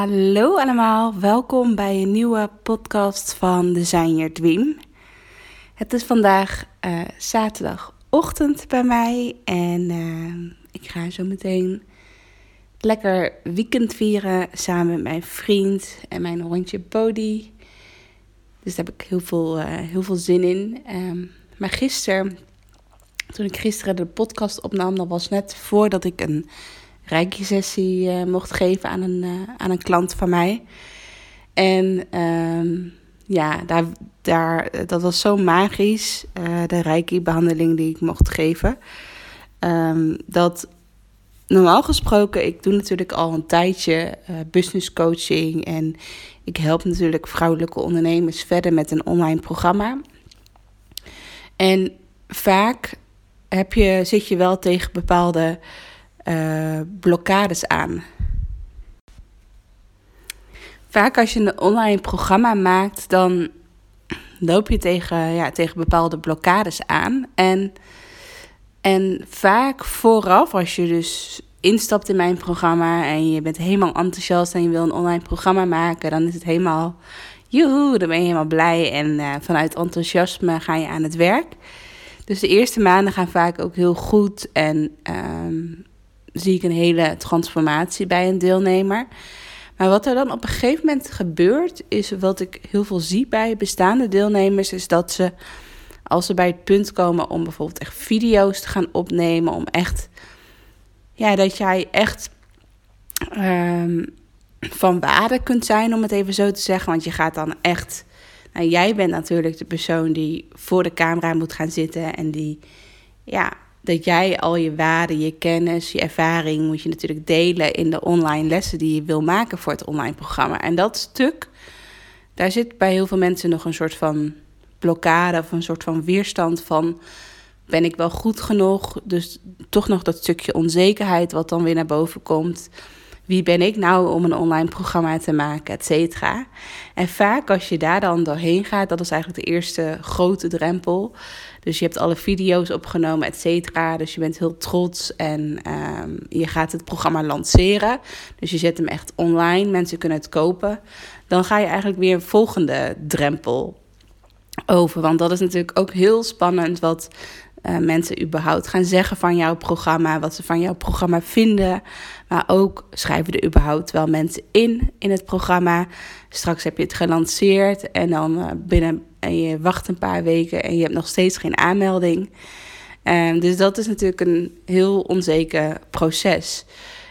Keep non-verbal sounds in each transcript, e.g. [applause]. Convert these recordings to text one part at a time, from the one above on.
Hallo allemaal, welkom bij een nieuwe podcast van Design Your Dream. Het is vandaag uh, zaterdagochtend bij mij en uh, ik ga zo meteen lekker weekend vieren samen met mijn vriend en mijn hondje Bodhi. Dus daar heb ik heel veel, uh, heel veel zin in. Um, maar gisteren, toen ik gisteren de podcast opnam, dat was net voordat ik een reiki-sessie uh, mocht geven aan een, uh, aan een klant van mij. En um, ja, daar, daar, dat was zo magisch, de reiki-behandeling die ik mocht geven. Um, dat normaal gesproken, ik doe natuurlijk al een tijdje business coaching en ik help natuurlijk vrouwelijke ondernemers verder met een online programma. En vaak heb je, zit je wel tegen bepaalde uh, blokkades aan. Vaak als je een online programma maakt, dan loop je tegen, ja, tegen bepaalde blokkades aan. En en vaak vooraf, als je dus instapt in mijn programma en je bent helemaal enthousiast en je wil een online programma maken, dan is het helemaal, joehoe, dan ben je helemaal blij en uh, vanuit enthousiasme ga je aan het werk. Dus de eerste maanden gaan vaak ook heel goed en um, zie ik een hele transformatie bij een deelnemer. Maar wat er dan op een gegeven moment gebeurt, is wat ik heel veel zie bij bestaande deelnemers, is dat ze als ze bij het punt komen om bijvoorbeeld echt video's te gaan opnemen, om echt, ja, dat jij echt um, van waarde kunt zijn, om het even zo te zeggen. Want je gaat dan echt, nou, jij bent natuurlijk de persoon die voor de camera moet gaan zitten en die, ja, dat jij al je waarden, je kennis, je ervaring moet je natuurlijk delen in de online lessen die je wil maken voor het online programma. En dat stuk, daar zit bij heel veel mensen nog een soort van blokkade of een soort van weerstand van ben ik wel goed genoeg? Dus toch nog dat stukje onzekerheid wat dan weer naar boven komt. Wie ben ik nou om een online programma te maken, et cetera. En vaak als je daar dan doorheen gaat, dat is eigenlijk de eerste grote drempel. Dus je hebt alle video's opgenomen, et cetera. Dus je bent heel trots en um, je gaat het programma lanceren. Dus je zet hem echt online, mensen kunnen het kopen. Dan ga je eigenlijk weer een volgende drempel over. Want dat is natuurlijk ook heel spannend wat uh, mensen überhaupt gaan zeggen van jouw programma, wat ze van jouw programma vinden. Maar ook schrijven er überhaupt wel mensen in in het programma. Straks heb je het gelanceerd en dan uh, binnen en je wacht een paar weken en je hebt nog steeds geen aanmelding. Um, dus dat is natuurlijk een heel onzeker proces.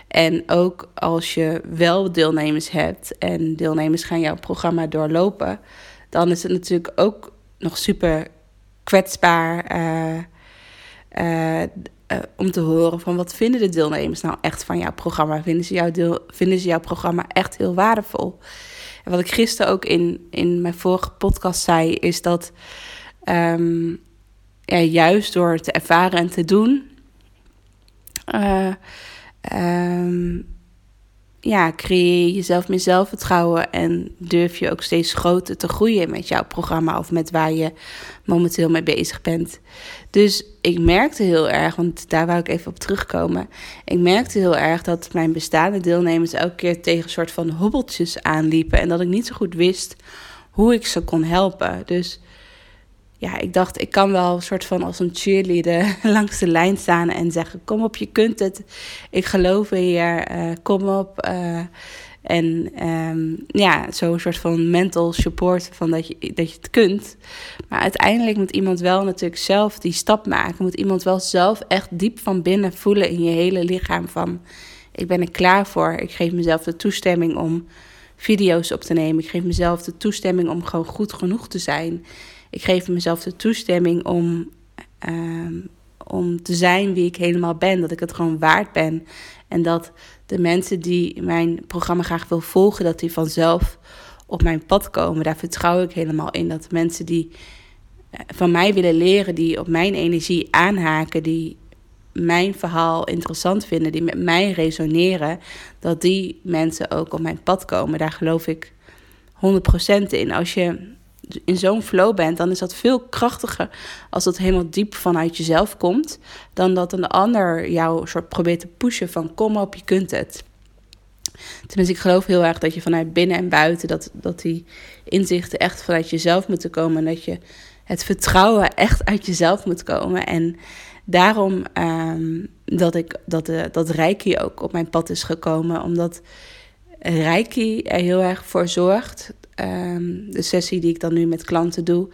En ook als je wel deelnemers hebt en deelnemers gaan jouw programma doorlopen, dan is het natuurlijk ook nog super kwetsbaar uh, uh, uh, om te horen van wat vinden de deelnemers nou echt van jouw programma? Vinden ze, jouw deel, vinden ze jouw programma echt heel waardevol? En wat ik gisteren ook in, in mijn vorige podcast zei, is dat um, ja, juist door te ervaren en te doen, um, ja, creëer je jezelf meer zelfvertrouwen en durf je ook steeds groter te groeien met jouw programma of met waar je momenteel mee bezig bent. Dus ik merkte heel erg, want daar wou ik even op terugkomen. Ik merkte heel erg dat mijn bestaande deelnemers elke keer tegen een soort van hobbeltjes aanliepen en dat ik niet zo goed wist hoe ik ze kon helpen. Dus ja, ik dacht, ik kan wel een soort van als een cheerleader [laughs] langs de lijn staan en zeggen: Kom op, je kunt het. Ik geloof in je, uh, kom op. Uh, en um, ja, zo'n soort van mental support van dat je, dat je het kunt. Maar uiteindelijk moet iemand wel natuurlijk zelf die stap maken. Moet iemand wel zelf echt diep van binnen voelen in je hele lichaam van... ik ben er klaar voor. Ik geef mezelf de toestemming om video's op te nemen. Ik geef mezelf de toestemming om gewoon goed genoeg te zijn ik geef mezelf de toestemming om uh, om te zijn wie ik helemaal ben. Dat ik het gewoon waard ben. En dat de mensen die mijn programma graag wil volgen, dat die vanzelf op mijn pad komen. Daar vertrouw ik helemaal in. Dat mensen die eh, van mij willen leren, die op mijn energie aanhaken, die mijn verhaal interessant vinden, die met mij resoneren, dat die mensen ook op mijn pad komen. Daar geloof ik 100% in. Als je in zo'n flow bent, dan is dat veel krachtiger als dat helemaal diep vanuit jezelf komt, dan dat een ander jou soort probeert te pushen van kom op, je kunt het. Tenminste, ik geloof heel erg dat je vanuit binnen en buiten, dat, dat die inzichten echt vanuit jezelf moeten komen. En dat je het vertrouwen echt uit jezelf moet komen. En daarom um, dat, ik, dat, de, dat Reiki ook op mijn pad is gekomen. Omdat Reiki er heel erg voor zorgt, um, de sessie die ik dan nu met klanten doe,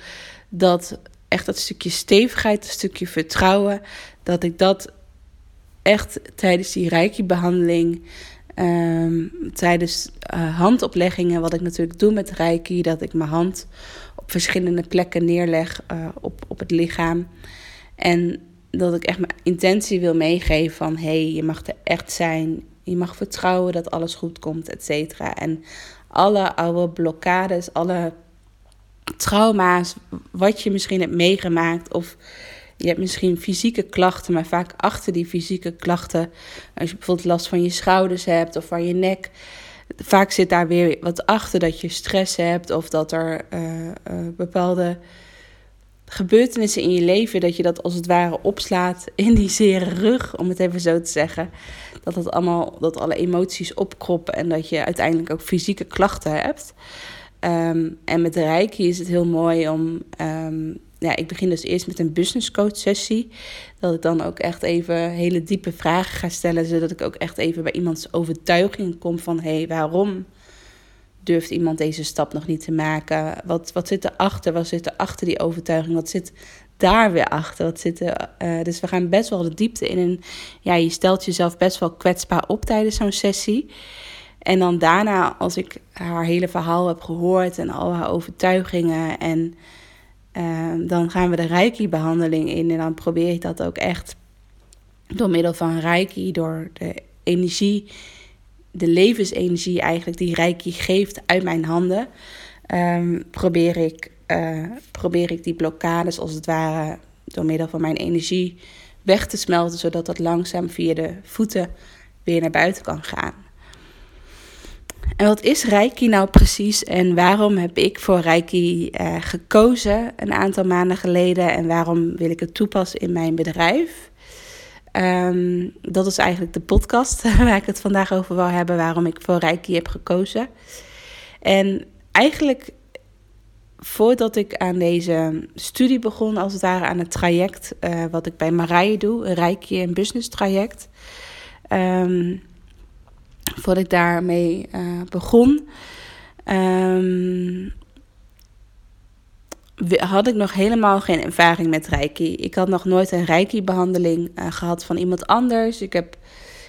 dat echt dat stukje stevigheid, dat stukje vertrouwen, dat ik dat echt tijdens die Reiki-behandeling Um, tijdens uh, handopleggingen, wat ik natuurlijk doe met Reiki, dat ik mijn hand op verschillende plekken neerleg uh, op, op het lichaam. En dat ik echt mijn intentie wil meegeven van hé, hey, je mag er echt zijn. Je mag vertrouwen dat alles goed komt, et cetera. En alle oude blokkades, alle trauma's, wat je misschien hebt meegemaakt. Of je hebt misschien fysieke klachten, maar vaak achter die fysieke klachten, als je bijvoorbeeld last van je schouders hebt of van je nek, vaak zit daar weer wat achter dat je stress hebt of dat er uh, uh, bepaalde gebeurtenissen in je leven, dat je dat als het ware opslaat in die zere rug, om het even zo te zeggen. Dat dat allemaal, dat alle emoties opkroppen en dat je uiteindelijk ook fysieke klachten hebt. Um, en met Reiki is het heel mooi om um, ja, ik begin dus eerst met een business coach sessie. Dat ik dan ook echt even hele diepe vragen ga stellen. Zodat ik ook echt even bij iemands overtuiging kom van hé, hey, waarom durft iemand deze stap nog niet te maken? Wat, wat zit erachter? Wat zit er achter die overtuiging? Wat zit daar weer achter? Wat zit er, uh, dus we gaan best wel de diepte in. En ja, je stelt jezelf best wel kwetsbaar op tijdens zo'n sessie. En dan daarna, als ik haar hele verhaal heb gehoord en al haar overtuigingen en Ehm, dan gaan we de Reiki-behandeling in en dan probeer ik dat ook echt door middel van Reiki, door de energie, de levensenergie eigenlijk die Reiki geeft uit mijn handen, um, probeer, ik, uh, probeer ik die blokkades als het ware door middel van mijn energie weg te smelten, zodat dat langzaam via de voeten weer naar buiten kan gaan. En wat is Reiki nou precies en waarom heb ik voor Reiki uh, gekozen een aantal maanden geleden en waarom wil ik het toepassen in mijn bedrijf? Um, dat is eigenlijk de podcast [laughs] waar ik het vandaag over wil hebben, waarom ik voor Reiki heb gekozen. En eigenlijk voordat ik aan deze studie begon, als het ware aan het traject uh, wat ik bij Marije doe, een Reiki en Business traject. Um, voordat ik daarmee uh, begon, um, had ik nog helemaal geen ervaring met Reiki. Ik had nog nooit een Reiki-behandeling uh, gehad van iemand anders. Ik, heb,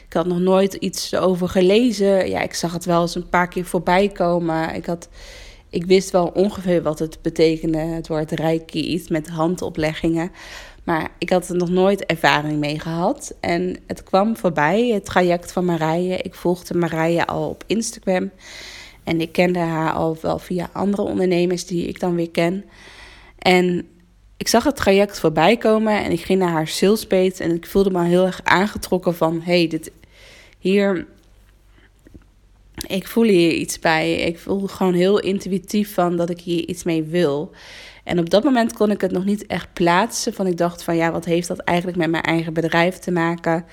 ik had nog nooit iets over gelezen. Ja, ik zag het wel eens een paar keer voorbij komen. Ik, had, ik wist wel ongeveer wat het betekende, het woord Reiki, iets met handopleggingen. Maar ik had er nog nooit ervaring mee gehad. En het kwam voorbij, het traject van Marije. Ik volgde Marije al op Instagram. En ik kende haar al wel via andere ondernemers die ik dan weer ken. En ik zag het traject voorbij komen en ik ging naar haar salespage. En ik voelde me heel erg aangetrokken van... hey, dit, hier... Ik voel hier iets bij. Ik voel gewoon heel intuïtief van dat ik hier iets mee wil. En op dat moment kon ik het nog niet echt plaatsen. Van ik dacht van ja, wat heeft dat eigenlijk met mijn eigen bedrijf te maken?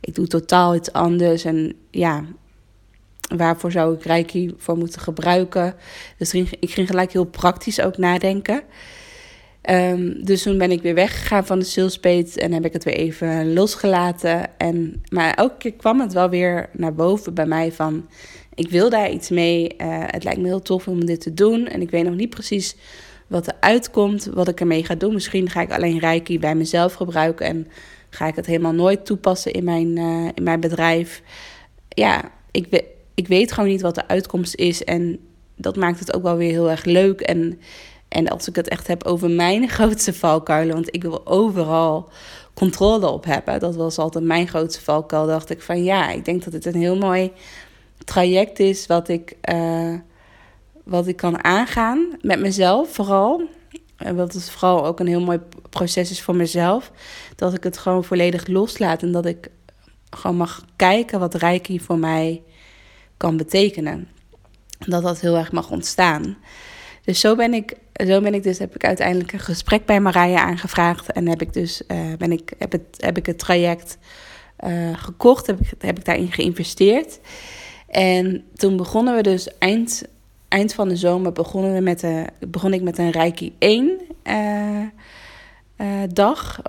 Ik doe totaal iets anders. En ja, waarvoor zou ik Reiki voor moeten gebruiken? Dus ik ging gelijk heel praktisch ook nadenken. Um, dus toen ben ik weer weggegaan van de salespage en heb ik het weer even losgelaten. En, maar elke keer kwam het wel weer naar boven bij mij van... ik wil daar iets mee, uh, het lijkt me heel tof om dit te doen. En ik weet nog niet precies wat er uitkomt, wat ik ermee ga doen. Misschien ga ik alleen Reiki bij mezelf gebruiken en ga ik het helemaal nooit toepassen in mijn, uh, in mijn bedrijf. Ja, ik, we, ik weet gewoon niet wat de uitkomst is en dat maakt het ook wel weer heel erg leuk. En, en als ik het echt heb over mijn [laughs] grootste valkuilen, want ik wil overal controle op hebben. Dat was altijd mijn grootste valkuil. Dacht ik van ja, ik denk dat het een heel mooi traject is wat ik, uh, wat ik kan aangaan met mezelf vooral. En wat het vooral ook een heel mooi proces is voor mezelf. Dat ik het gewoon volledig loslaat en dat ik gewoon mag kijken wat Reiki voor mij kan betekenen. Dat dat heel erg mag ontstaan. Dus zo ben ik, zo ben ik dus, heb ik uiteindelijk een gesprek bij Marije aangevraagd. En heb ik dus, uh, ben ik, heb, het, heb ik het traject uh, gekocht, heb ik, heb ik daarin geïnvesteerd. En toen begonnen we dus eind, eind van de zomer begonnen we met de, begon ik met een Reiki 1 uh, uh, dag.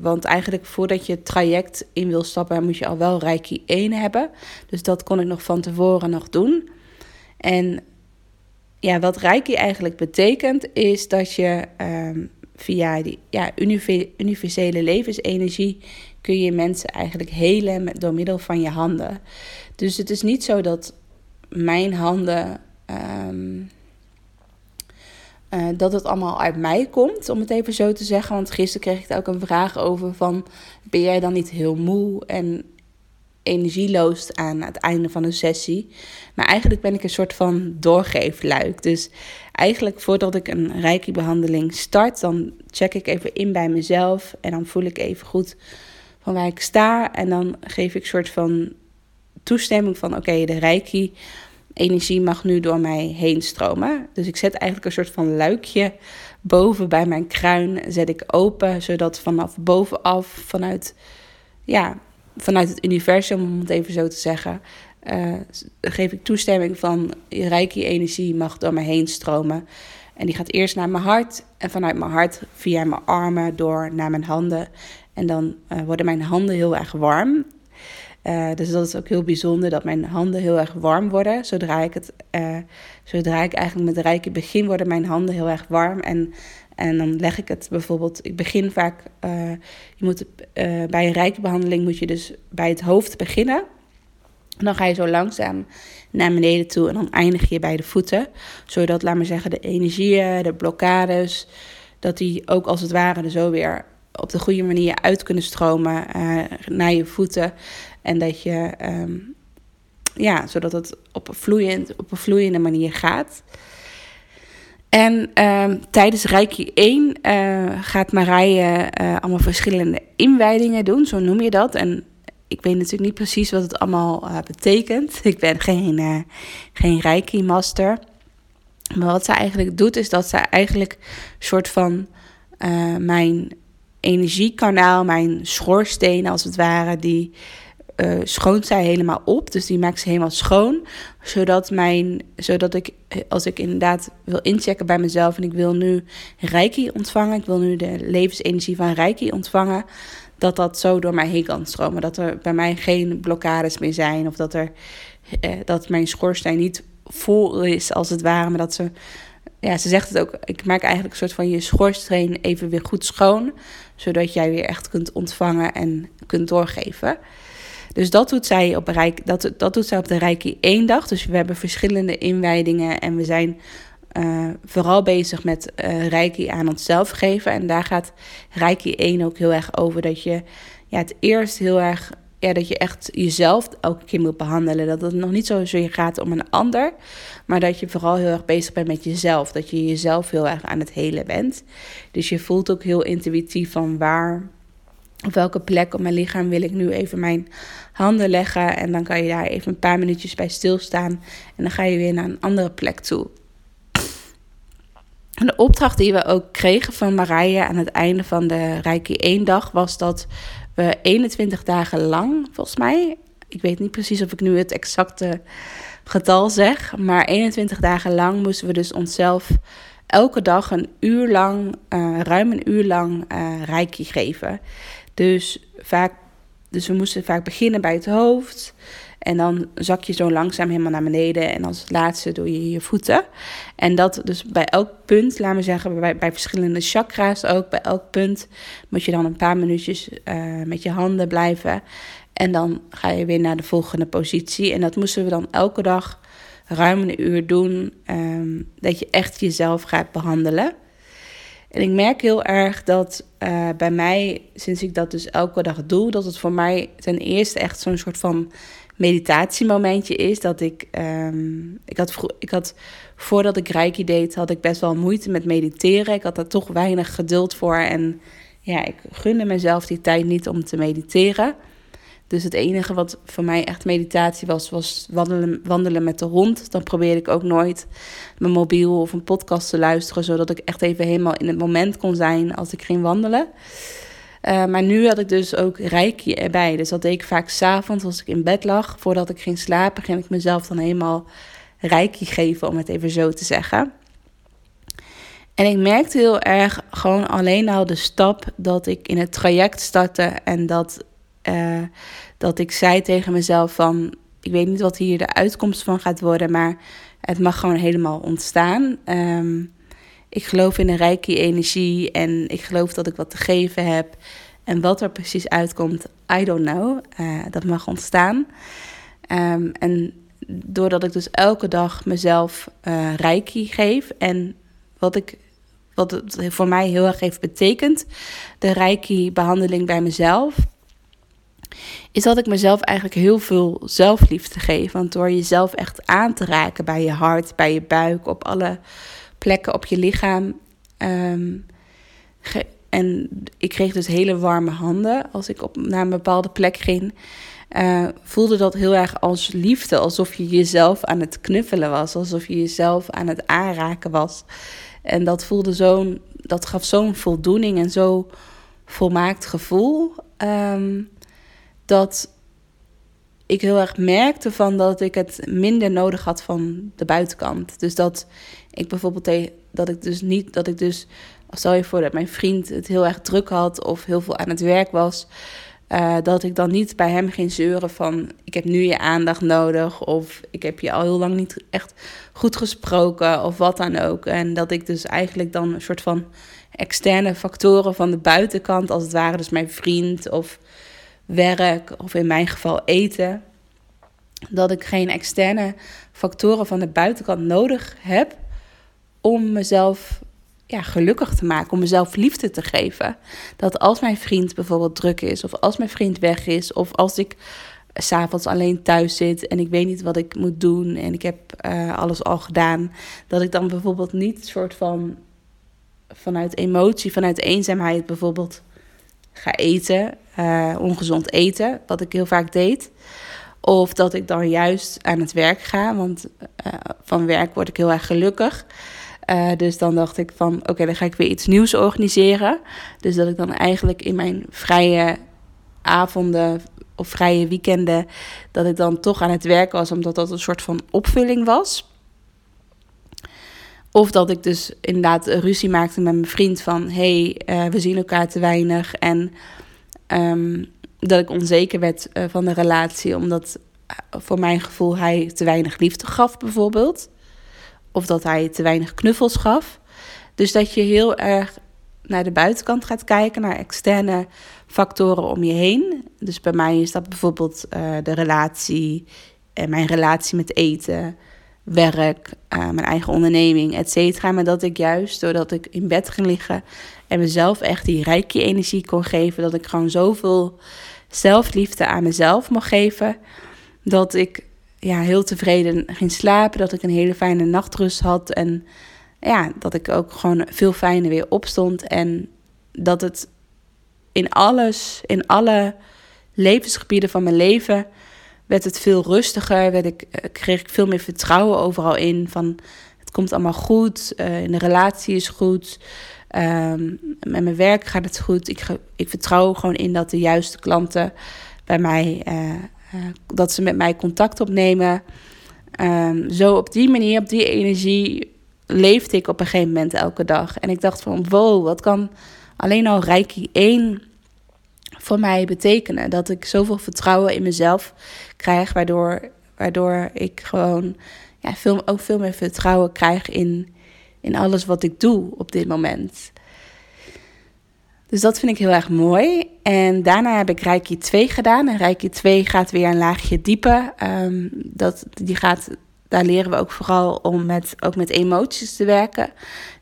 Want eigenlijk voordat je het traject in wil stappen, moet je al wel Reiki 1 hebben. Dus dat kon ik nog van tevoren nog doen. En ja, wat Reiki eigenlijk betekent, is dat je um, via die ja, universele levensenergie kun je mensen eigenlijk helen door middel van je handen. Dus het is niet zo dat mijn handen. Um, uh, dat het allemaal uit mij komt, om het even zo te zeggen. Want gisteren kreeg ik ook een vraag over van... ben jij dan niet heel moe en energieloos aan het einde van een sessie? Maar eigenlijk ben ik een soort van doorgeefluik. Dus eigenlijk voordat ik een reiki-behandeling start... dan check ik even in bij mezelf en dan voel ik even goed van waar ik sta. En dan geef ik een soort van toestemming van... oké, de reiki energie mag nu door mij heen stromen. Dus ik zet eigenlijk een soort van luikje boven bij mijn kruin. Zet ik open, zodat vanaf bovenaf, vanuit, ja, vanuit het universum, om het even zo te zeggen, uh, geef ik toestemming van rijke energie mag door mij heen stromen. En die gaat eerst naar mijn hart en vanuit mijn hart via mijn armen door naar mijn handen. En dan uh, worden mijn handen heel erg warm. Uh, dus dat is ook heel bijzonder dat mijn handen heel erg warm worden. Zodra ik, het, zodra ik eigenlijk met rijke begin, worden mijn handen heel erg warm. En, en dan leg ik het bijvoorbeeld, ik begin vaak, uh, je moet, bij een rijke behandeling moet je dus bij het hoofd beginnen. En dan ga je zo langzaam naar beneden toe en dan eindig je bij de voeten. Zodat, laat maar zeggen, de energieën, de blokkades, dat die ook als het ware er zo weer op de goede manier uit kunnen stromen uh, naar je voeten. En dat je, um, ja, zodat het op een, vloeiend, op een vloeiende manier gaat. En um, tijdens Reiki 1 uh, eh, gaat Marije uh, allemaal verschillende inwijdingen doen, zo noem je dat. En ik weet natuurlijk niet precies wat het allemaal uh, betekent. [laughs] Ik ben geen, geen Reiki-master. Maar wat ze eigenlijk doet, is dat ze eigenlijk een soort van mijn energiekanaal, mijn schoorsteen als het ware, die uh, schoont zij helemaal op. Dus die maakt ze helemaal schoon. Zodat, mijn, zodat ik, als ik inderdaad wil inchecken bij mezelf en ik wil nu Reiki ontvangen, ik wil nu de levensenergie van Reiki ontvangen, dat dat zo door mij heen kan stromen. Dat er bij mij geen blokkades meer zijn of dat, er, eh, dat mijn schoorsteen niet vol is als het ware, maar dat ze ja, ze zegt het ook. Ik maak eigenlijk een soort van je schoorsteen even weer goed schoon. Zodat jij weer echt kunt ontvangen en kunt doorgeven. Dus dat doet zij op, Rijk, dat, dat doet zij op de Reiki één dag. Dus we hebben verschillende inwijdingen en we zijn uh, vooral bezig met uh, Reiki aan onszelf geven. En daar gaat Reiki 1 ook heel erg over. Dat je ja, het eerst heel erg ja, dat je echt jezelf elke keer moet behandelen. Dat het nog niet zozeer gaat om een ander, maar dat je vooral heel erg bezig bent met jezelf. Dat je jezelf heel erg aan het helen bent. Dus je voelt ook heel intuïtief van waar, op welke plek op mijn lichaam wil ik nu even mijn handen leggen. En dan kan je daar even een paar minuutjes bij stilstaan. En dan ga je weer naar een andere plek toe. En de opdracht die we ook kregen van Marije aan het einde van de Reiki 1 dag was dat we 21 dagen lang, volgens mij, ik weet niet precies of ik nu het exacte getal zeg, maar 21 dagen lang moesten we dus onszelf elke dag een uur lang, uh, ruim een uur lang uh, reiki geven. Dus, vaak, dus we moesten vaak beginnen bij het hoofd. En dan zak je zo langzaam helemaal naar beneden. En als laatste doe je je voeten. En dat dus bij elk punt, laten we zeggen, bij, bij verschillende chakra's ook. Bij elk punt moet je dan een paar minuutjes uh, met je handen blijven. En dan ga je weer naar de volgende positie. En dat moesten we dan elke dag ruim een uur doen. Um, dat je echt jezelf gaat behandelen. En ik merk heel erg dat uh, bij mij, sinds ik dat dus elke dag doe, dat het voor mij ten eerste echt zo'n soort van meditatiemomentje is. Dat ik, um, ik, had ik had, voordat ik Reiki deed, had ik best wel moeite met mediteren. Ik had daar toch weinig geduld voor. En ja, ik gunde mezelf die tijd niet om te mediteren. Dus het enige wat voor mij echt meditatie was, was wandelen, wandelen met de hond. Dan probeerde ik ook nooit mijn mobiel of een podcast te luisteren, zodat ik echt even helemaal in het moment kon zijn als ik ging wandelen. Uh, maar nu had ik dus ook reiki erbij. Dus dat deed ik vaak s'avonds als ik in bed lag. Voordat ik ging slapen, ging ik mezelf dan helemaal reiki geven, om het even zo te zeggen. En ik merkte heel erg gewoon alleen al de stap dat ik in het traject startte en dat uh, dat ik zei tegen mezelf van... ik weet niet wat hier de uitkomst van gaat worden... maar het mag gewoon helemaal ontstaan. Um, ik geloof in een rijke energie en ik geloof dat ik wat te geven heb. En wat er precies uitkomt, I don't know. Uh, dat mag ontstaan. Um, en doordat ik dus elke dag mezelf uh, reiki geef en wat ik wat het voor mij heel erg heeft betekend, de reiki-behandeling bij mezelf, is dat ik mezelf eigenlijk heel veel zelfliefde geef. Want door jezelf echt aan te raken bij je hart, bij je buik, op alle plekken op je lichaam. Ehm, en ik kreeg dus hele warme handen als ik op, naar een bepaalde plek ging. Uh, voelde dat heel erg als liefde, alsof je jezelf aan het knuffelen was, alsof je jezelf aan het aanraken was. En dat voelde zo'n, dat gaf zo'n voldoening en zo volmaakt gevoel. Um, dat ik heel erg merkte van dat ik het minder nodig had van de buitenkant. Dus dat ik bijvoorbeeld dat ik dus niet dat ik dus stel je voor dat mijn vriend het heel erg druk had of heel veel aan het werk was. Uh, dat ik dan niet bij hem ging zeuren van ik heb nu je aandacht nodig of ik heb je al heel lang niet echt goed gesproken of wat dan ook. En dat ik dus eigenlijk dan een soort van externe factoren van de buitenkant, als het ware dus mijn vriend of werk of in mijn geval eten. Dat ik geen externe factoren van de buitenkant nodig heb om mezelf ja, gelukkig te maken, om mezelf liefde te geven. Dat als mijn vriend bijvoorbeeld druk is, of als mijn vriend weg is, of als ik s'avonds alleen thuis zit en ik weet niet wat ik moet doen en ik heb uh, alles al gedaan, dat ik dan bijvoorbeeld niet soort van vanuit emotie, vanuit eenzaamheid bijvoorbeeld ga eten, uh, ongezond eten, wat ik heel vaak deed. Of dat ik dan juist aan het werk ga, want uh, van werk word ik heel erg gelukkig. Uh, dus dan dacht ik van, oké, dan ga ik weer iets nieuws organiseren. Dus dat ik dan eigenlijk in mijn vrije avonden of vrije weekenden, dat ik dan toch aan het werk was, omdat dat een soort van opvulling was. Of dat ik dus inderdaad ruzie maakte met mijn vriend van... hé, hey, we zien elkaar te weinig. En um, dat ik onzeker werd uh, van de relatie... omdat uh, voor mijn gevoel hij te weinig liefde gaf bijvoorbeeld. Of dat hij te weinig knuffels gaf. Dus dat je heel erg naar de buitenkant gaat kijken... naar externe factoren om je heen. Dus bij mij is dat bijvoorbeeld de relatie... en mijn relatie met eten werk, mijn eigen onderneming, et cetera. Maar dat ik juist, doordat ik in bed ging liggen en mezelf echt die rijke energie kon geven, dat ik gewoon zoveel zelfliefde aan mezelf mocht geven, dat ik ja, heel tevreden ging slapen, dat ik een hele fijne nachtrust had en ja, dat ik ook gewoon veel fijner weer opstond en dat het in alles, in alle levensgebieden van mijn leven werd het veel rustiger. Werd ik, eh, kreeg ik veel meer vertrouwen overal in. Van het komt allemaal goed. Uh, de relatie is goed. Um, met mijn werk gaat het goed. Ik, ik vertrouw gewoon in dat de juiste klanten bij mij, uh, dat ze met mij contact opnemen. Um, zo op die manier, op die energie, leefde ik op een gegeven moment elke dag. En ik dacht van, wow, wat kan alleen al Reiki 1 voor mij betekenen. Dat ik zoveel vertrouwen in mezelf krijg, waardoor, waardoor ik gewoon ja, veel, ook veel meer vertrouwen krijg in, in alles wat ik doe op dit moment. Dus dat vind ik heel erg mooi. En daarna heb ik Reiki 2 gedaan. En Reiki 2 gaat weer een laagje dieper. Um, dat, die gaat daar leren we ook vooral om met, ook met emoties te werken.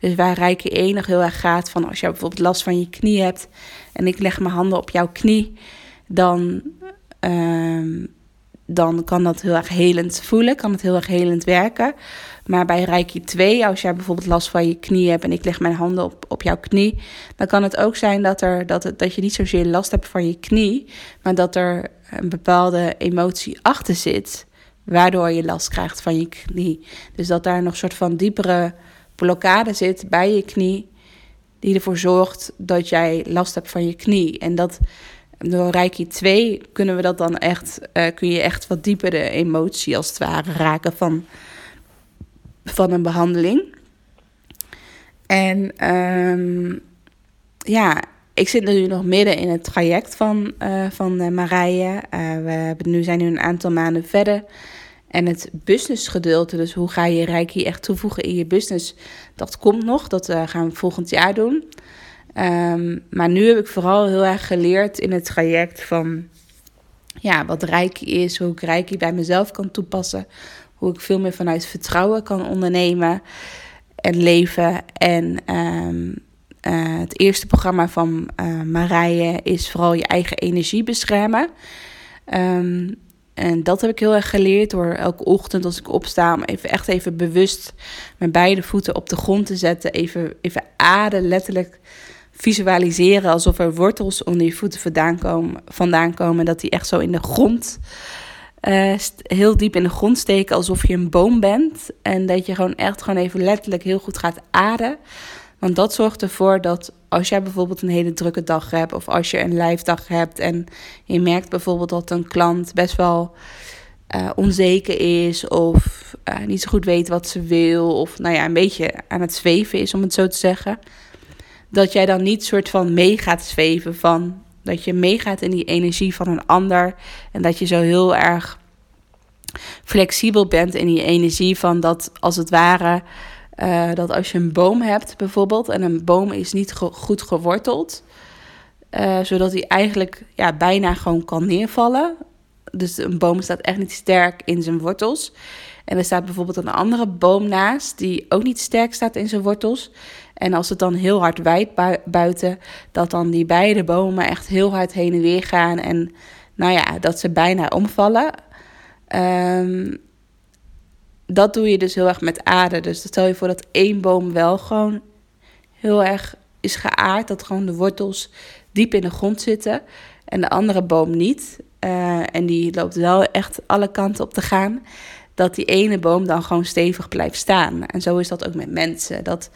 Dus waar Reiki 1 nog heel erg gaat van als je bijvoorbeeld last van je knie hebt en ik leg mijn handen op jouw knie, dan, ehm, dan kan dat heel erg helend voelen, kan het heel erg helend werken. Maar bij Reiki 2, als jij bijvoorbeeld last van je knie hebt en ik leg mijn handen op, op jouw knie, dan kan het ook zijn dat, er, dat, het, dat je niet zozeer last hebt van je knie, maar dat er een bepaalde emotie achter zit, waardoor je last krijgt van je knie. Dus dat daar nog een soort van diepere blokkade zit bij je knie, die ervoor zorgt dat jij last hebt van je knie. En dat door Reiki 2 kunnen we dat dan echt, uh, kun je echt wat dieper de emotie als het ware raken van van een behandeling. En um, ja, ik zit nu nog midden in het traject van, uh, van uh, Marije. We hebben, nu zijn nu een aantal maanden verder. En het businessgedeelte, dus hoe ga je Reiki echt toevoegen in je business, dat komt nog. Dat gaan we volgend jaar doen. Um, maar nu heb ik vooral heel erg geleerd in het traject van ja, wat Reiki is, hoe ik Reiki bij mezelf kan toepassen, hoe ik veel meer vanuit vertrouwen kan ondernemen en leven. En um, uh, het eerste programma van uh, Marije is vooral je eigen energie beschermen. Um, en dat heb ik heel erg geleerd door elke ochtend als ik opsta, om even echt even bewust mijn beide voeten op de grond te zetten. Even, even ademen, letterlijk visualiseren alsof er wortels onder je voeten vandaan komen. Vandaan komen dat die echt zo in de grond uh, heel diep in de grond steken alsof je een boom bent. En dat je gewoon echt gewoon even letterlijk heel goed gaat ademen. Want dat zorgt ervoor dat als jij bijvoorbeeld een hele drukke dag hebt, of als je een lijfdag hebt en je merkt bijvoorbeeld dat een klant best wel uh, onzeker is, of uh, niet zo goed weet wat ze wil, of nou ja, een beetje aan het zweven is, om het zo te zeggen. Dat jij dan niet soort van mee gaat zweven van dat je meegaat in die energie van een ander. En dat je zo heel erg flexibel bent in die energie van dat als het ware. Uh, dat als je een boom hebt bijvoorbeeld en een boom is niet goed geworteld, uh, zodat hij eigenlijk ja, bijna gewoon kan neervallen. Dus een boom staat echt niet sterk in zijn wortels. En er staat bijvoorbeeld een andere boom naast die ook niet sterk staat in zijn wortels. En als het dan heel hard wijdt buiten, dat dan die beide bomen echt heel hard heen en weer gaan. En nou ja, dat ze bijna omvallen. Um, dat doe je dus heel erg met aarde. Dus stel je voor dat één boom wel gewoon heel erg is geaard. Dat gewoon de wortels diep in de grond zitten. En de andere boom niet. Uh, en die loopt wel echt alle kanten op te gaan. Dat die ene boom dan gewoon stevig blijft staan. En zo is dat ook met mensen. Dat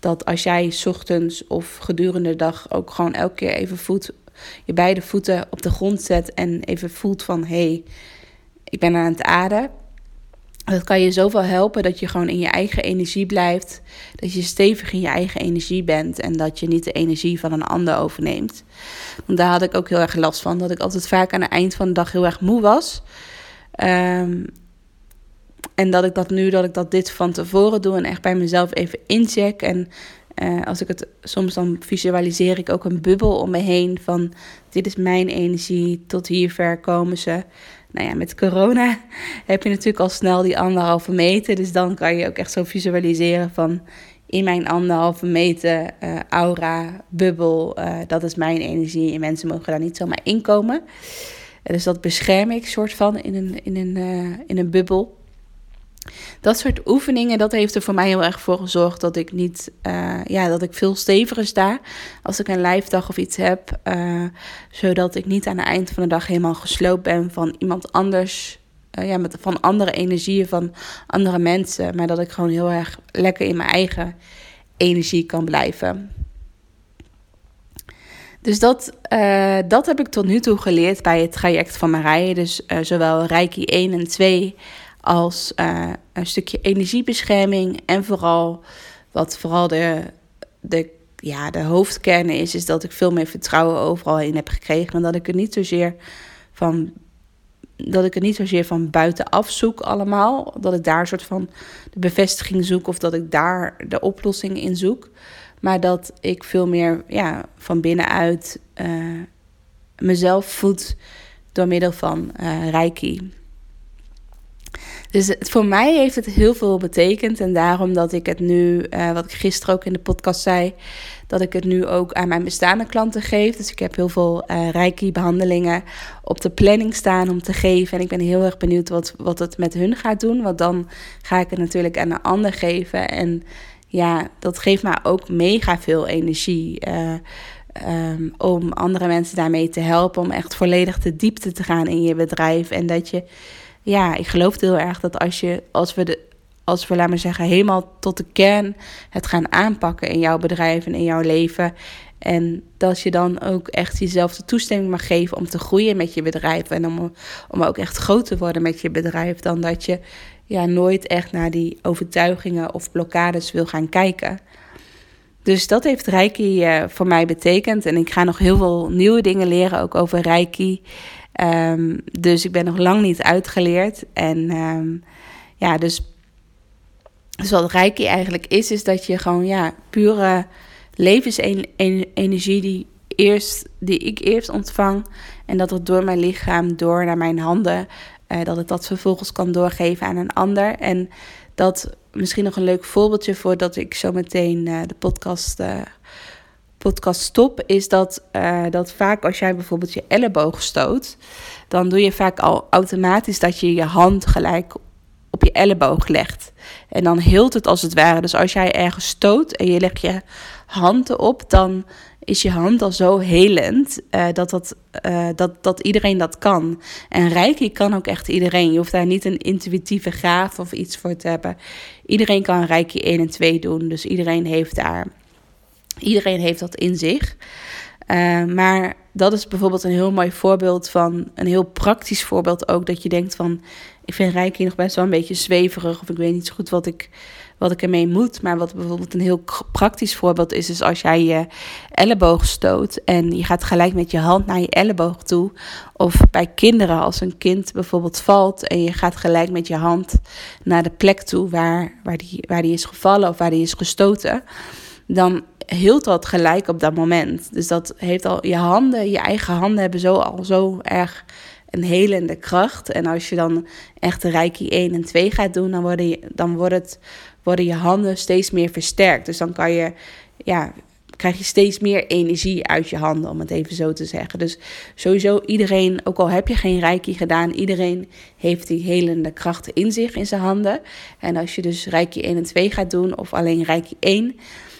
dat als jij ochtends of gedurende de dag ook gewoon elke keer even voet, je beide voeten op de grond zet en even voelt van hé, hey, ik ben aan het ademen. Dat kan je zoveel helpen dat je gewoon in je eigen energie blijft. Dat je stevig in je eigen energie bent en dat je niet de energie van een ander overneemt. Want daar had ik ook heel erg last van. Dat ik altijd vaak aan het eind van de dag heel erg moe was. Um, en dat ik dat nu, dat ik dat dit van tevoren doe en echt bij mezelf even incheck. En uh, als ik het soms dan visualiseer ik ook een bubbel om me heen van dit is mijn energie, tot hier ver komen ze. Nou ja, met corona [laughs] heb je natuurlijk al snel die anderhalve meter. Dus dan kan je ook echt zo visualiseren van in mijn anderhalve meter uh, aura, bubbel, uh, dat is mijn energie. En mensen mogen daar niet zomaar inkomen. dus dat bescherm ik soort van in een, in een, in een bubbel. Dat soort oefeningen, dat heeft er voor mij heel erg voor gezorgd dat ik niet, uh, ja, dat ik veel steviger sta als ik een lijfdag of iets heb. Uh, zodat ik niet aan het eind van de dag helemaal gesloopt ben van iemand anders. Uh, ja, met, van andere energieën van andere mensen. Maar dat ik gewoon heel erg lekker in mijn eigen energie kan blijven. Dus dat, dat heb ik tot nu toe geleerd bij het traject van Marije. Dus zowel Reiki 1 en 2 als uh, een stukje energiebescherming. En vooral, wat vooral de, de, ja, de hoofdkern is, is dat ik veel meer vertrouwen overal in heb gekregen. En dat ik het niet zozeer van. Dat ik het niet zozeer van buitenaf zoek allemaal. Dat ik daar een soort van de bevestiging zoek of dat ik daar de oplossing in zoek. Maar dat ik veel meer ja, van binnenuit uh, mezelf voed door middel van uh, Reiki. Dus voor mij heeft het heel veel betekend. En daarom dat ik het nu, uh, wat ik gisteren ook in de podcast zei, dat ik het nu ook aan mijn bestaande klanten geef. Dus ik heb heel veel uh, Reiki-behandelingen op de planning staan om te geven. En ik ben heel erg benieuwd wat, wat het met hun gaat doen. Want dan ga ik het natuurlijk aan een ander geven. En ja, dat geeft me ook mega veel energie. Uh, um, om andere mensen daarmee te helpen. Om echt volledig de diepte te gaan in je bedrijf. En dat je, ja, ik geloof heel erg dat als, je, als we de als we, laten we zeggen, helemaal tot de kern het gaan aanpakken in jouw bedrijf en in jouw leven. En dat je dan ook echt jezelf de toestemming mag geven om te groeien met je bedrijf. En om, om ook echt groot te worden met je bedrijf. Dan dat je ja, nooit echt naar die overtuigingen of blokkades wil gaan kijken. Dus dat heeft Reiki uh, voor mij betekend. En ik ga nog heel veel nieuwe dingen leren, ook over Reiki. Um, dus ik ben nog lang niet uitgeleerd. En um, ja, dus dus wat Reiki eigenlijk is, is dat je gewoon ja, pure levensenergie die, eerst, die ik eerst ontvang. En dat het door mijn lichaam, door naar mijn handen, uh, dat het dat vervolgens kan doorgeven aan een ander. En dat misschien nog een leuk voorbeeldje voordat ik zo meteen uh, de podcast, uh, podcast stop, is dat, dat vaak als jij bijvoorbeeld je elleboog stoot, dan doe je vaak al automatisch dat je je hand gelijk op je elleboog legt. En dan hield het als het ware. Dus als jij ergens stoot en je legt je handen op, dan is je hand al zo helend uh, dat, dat, uh, dat, dat iedereen dat kan. En Reiki kan ook echt iedereen. Je hoeft daar niet een intuïtieve gaaf of iets voor te hebben. Iedereen kan Reiki 1 en 2 doen. Dus iedereen heeft daar. Iedereen heeft dat in zich. Uh, maar dat is bijvoorbeeld een heel mooi voorbeeld van een heel praktisch voorbeeld ook. Dat je denkt van ik vind Reiki nog best wel een beetje zweverig. Of ik weet niet zo goed wat ik, wat ik ermee moet. Maar wat bijvoorbeeld een heel praktisch voorbeeld is, is als jij je elleboog stoot en je gaat gelijk met je hand naar je elleboog toe. Of bij kinderen, als een kind bijvoorbeeld valt en je gaat gelijk met je hand naar de plek toe waar, waar, die, waar die is gevallen of waar die is gestoten. Dan hield dat gelijk op dat moment. Dus dat heeft al je handen, je eigen handen hebben zo al zo erg een helende kracht. En als je dan echt de Reiki 1 en 2 gaat doen, dan worden, je, dan wordt het, worden je handen steeds meer versterkt. Dus dan kan je, ja, krijg je steeds meer energie uit je handen, om het even zo te zeggen. Dus sowieso iedereen, ook al heb je geen Reiki gedaan, iedereen heeft die helende krachten in zich, in zijn handen. En als je dus Reiki 1 en 2 gaat doen, of alleen Reiki 1,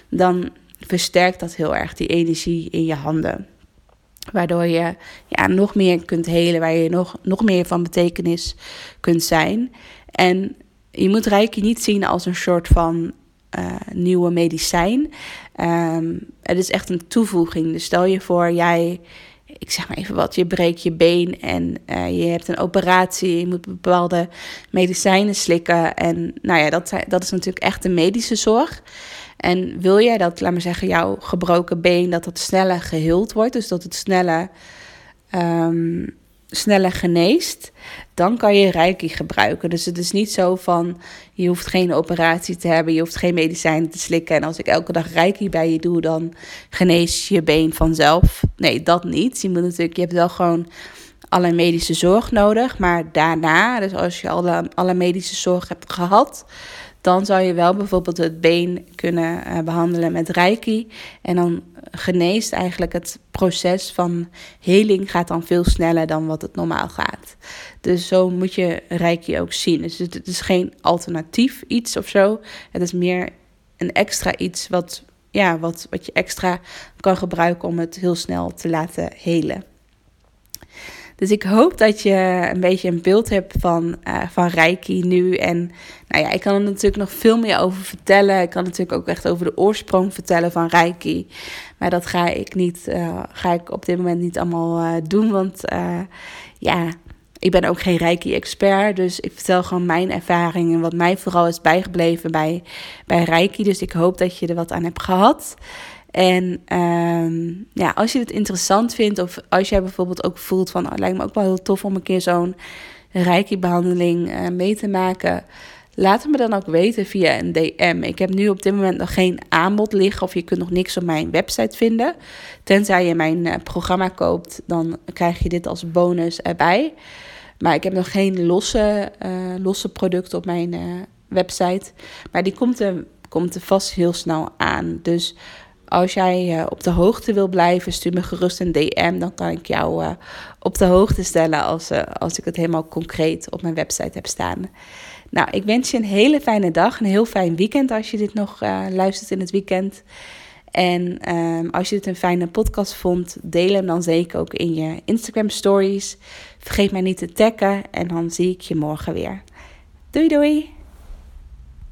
dan versterkt dat heel erg die energie in je handen. Waardoor je ja, nog meer kunt helen, waar je nog, nog meer van betekenis kunt zijn. En je moet Reiki niet zien als een soort van uh, nieuwe medicijn. Um, het is echt een toevoeging. Dus stel je voor, jij, ik zeg maar even wat, je breekt je been en uh, je hebt een operatie, je moet bepaalde medicijnen slikken. En nou ja, dat, dat is natuurlijk echt de medische zorg. En wil jij dat, laat maar zeggen, jouw gebroken been, dat het sneller geheeld wordt, dus dat het sneller, um, sneller geneest, dan kan je Reiki gebruiken. Dus het is niet zo van, je hoeft geen operatie te hebben, je hoeft geen medicijnen te slikken. En als ik elke dag Reiki bij je doe, dan genees je been vanzelf. Nee, dat niet. Je moet natuurlijk, je hebt wel gewoon alle medische zorg nodig. Maar daarna, dus als je alle, alle medische zorg hebt gehad, dan zou je wel bijvoorbeeld het been kunnen uh, behandelen met reiki. En dan geneest eigenlijk het proces van heling gaat dan veel sneller dan wat het normaal gaat. Dus zo moet je reiki ook zien. Dus het is geen alternatief iets of zo. Het is meer een extra iets wat, ja, wat, wat je extra kan gebruiken om het heel snel te laten helen. Dus ik hoop dat je een beetje een beeld hebt van, uh, van Reiki nu. En nou ja, ik kan er natuurlijk nog veel meer over vertellen. Ik kan natuurlijk ook echt over de oorsprong vertellen van Reiki. Maar dat ga ik, niet, uh, ga ik op dit moment niet allemaal uh, doen. Want ja, ik ben ook geen Reiki-expert. Dus ik vertel gewoon mijn ervaring en wat mij vooral is bijgebleven bij, bij Reiki. Dus ik hoop dat je er wat aan hebt gehad. En um, ja, als je het interessant vindt, of als jij bijvoorbeeld ook voelt van, oh, lijkt me ook wel heel tof om een keer zo'n reiki-behandeling uh, mee te maken, laat het me dan ook weten via een DM. Ik heb nu op dit moment nog geen aanbod liggen, of je kunt nog niks op mijn website vinden. Tenzij je mijn uh, programma koopt, dan krijg je dit als bonus erbij. Maar ik heb nog geen losse, losse producten op mijn website. Maar die komt er, komt er vast heel snel aan. Dus als jij op de hoogte wil blijven, stuur me gerust een DM. Dan kan ik jou op de hoogte stellen als, als ik het helemaal concreet op mijn website heb staan. Nou, ik wens je een hele fijne dag, een heel fijn weekend als je dit nog luistert in het weekend. En um, als je dit een fijne podcast vond, deel hem dan zeker ook in je Instagram stories. Vergeet mij niet te taggen en dan zie ik je morgen weer. Doei doei!